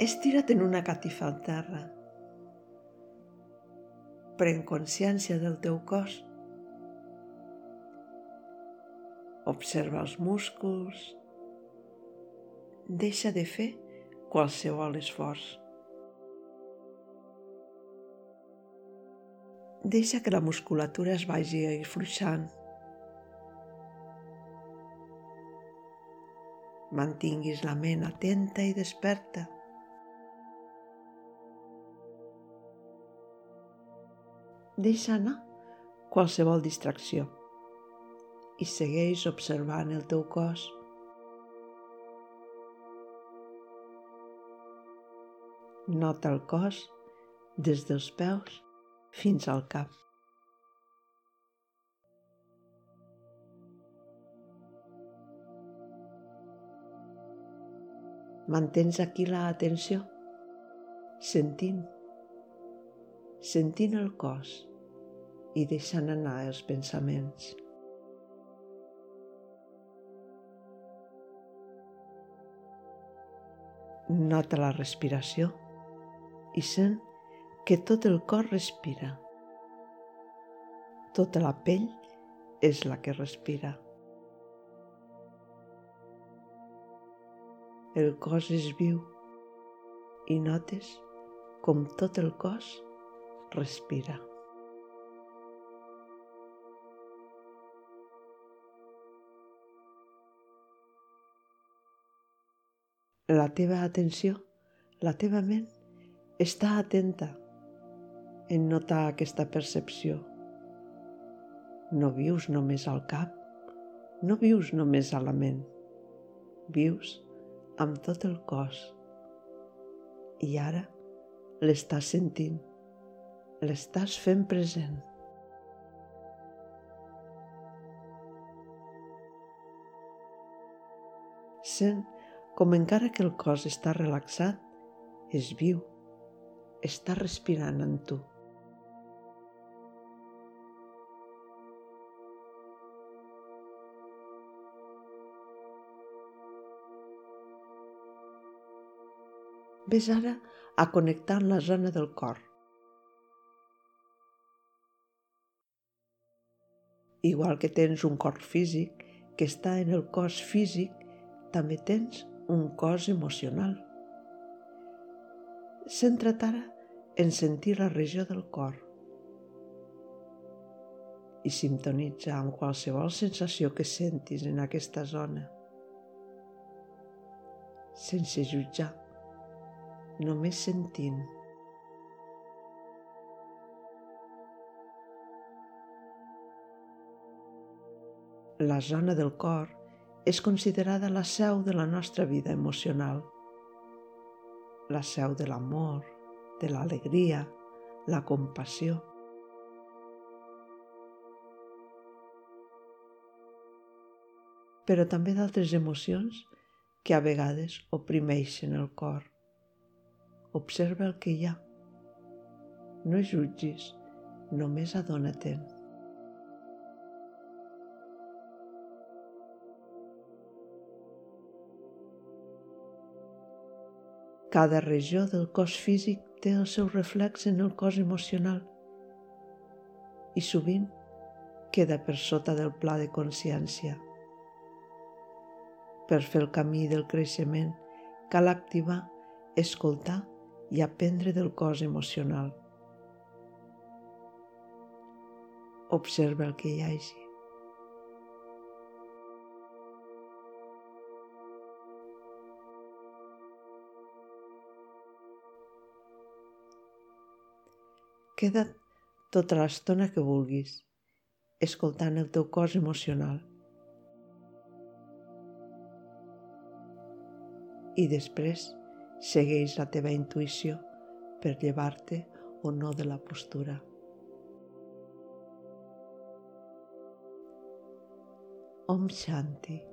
Estira't en una catifa al terra. Pren consciència del teu cos. Observa els músculs. Deixa de fer qualsevol esforç. Deixa que la musculatura es vagi afluixant. Mantinguis la ment atenta i desperta. Deixa anar qualsevol distracció i segueix observant el teu cos. Nota el cos des dels peus fins al cap. Mantens aquí la atenció, sentint, sentint el cos i deixant anar els pensaments. Nota la respiració i sent que tot el cor respira. Tota la pell és la que respira. El cos és viu i notes com tot el cos respira. La teva atenció, la teva ment, està atenta en notar aquesta percepció. No vius només al cap, no vius només a la ment, vius amb tot el cos. I ara l'estàs sentint, l'estàs fent present. Sent com encara que el cos està relaxat, és viu, està respirant en tu. Ves ara a connectar amb la zona del cor. Igual que tens un cor físic que està en el cos físic, també tens un cos emocional. Centra't ara en sentir la regió del cor i sintonitza amb qualsevol sensació que sentis en aquesta zona, sense jutjar només sentint. La zona del cor és considerada la seu de la nostra vida emocional, la seu de l'amor, de l'alegria, la compassió. però també d'altres emocions que a vegades oprimeixen el cor. Observa el que hi ha. No jutgis, només adona-te'n. Cada regió del cos físic té el seu reflex en el cos emocional i sovint queda per sota del pla de consciència. Per fer el camí del creixement cal activar, escoltar i aprendre del cos emocional. Observa el que hi hagi. Queda't tota l'estona que vulguis, escoltant el teu cos emocional. I després Segueix la teva intuïció per llevar-te o no de la postura. Om Shanti.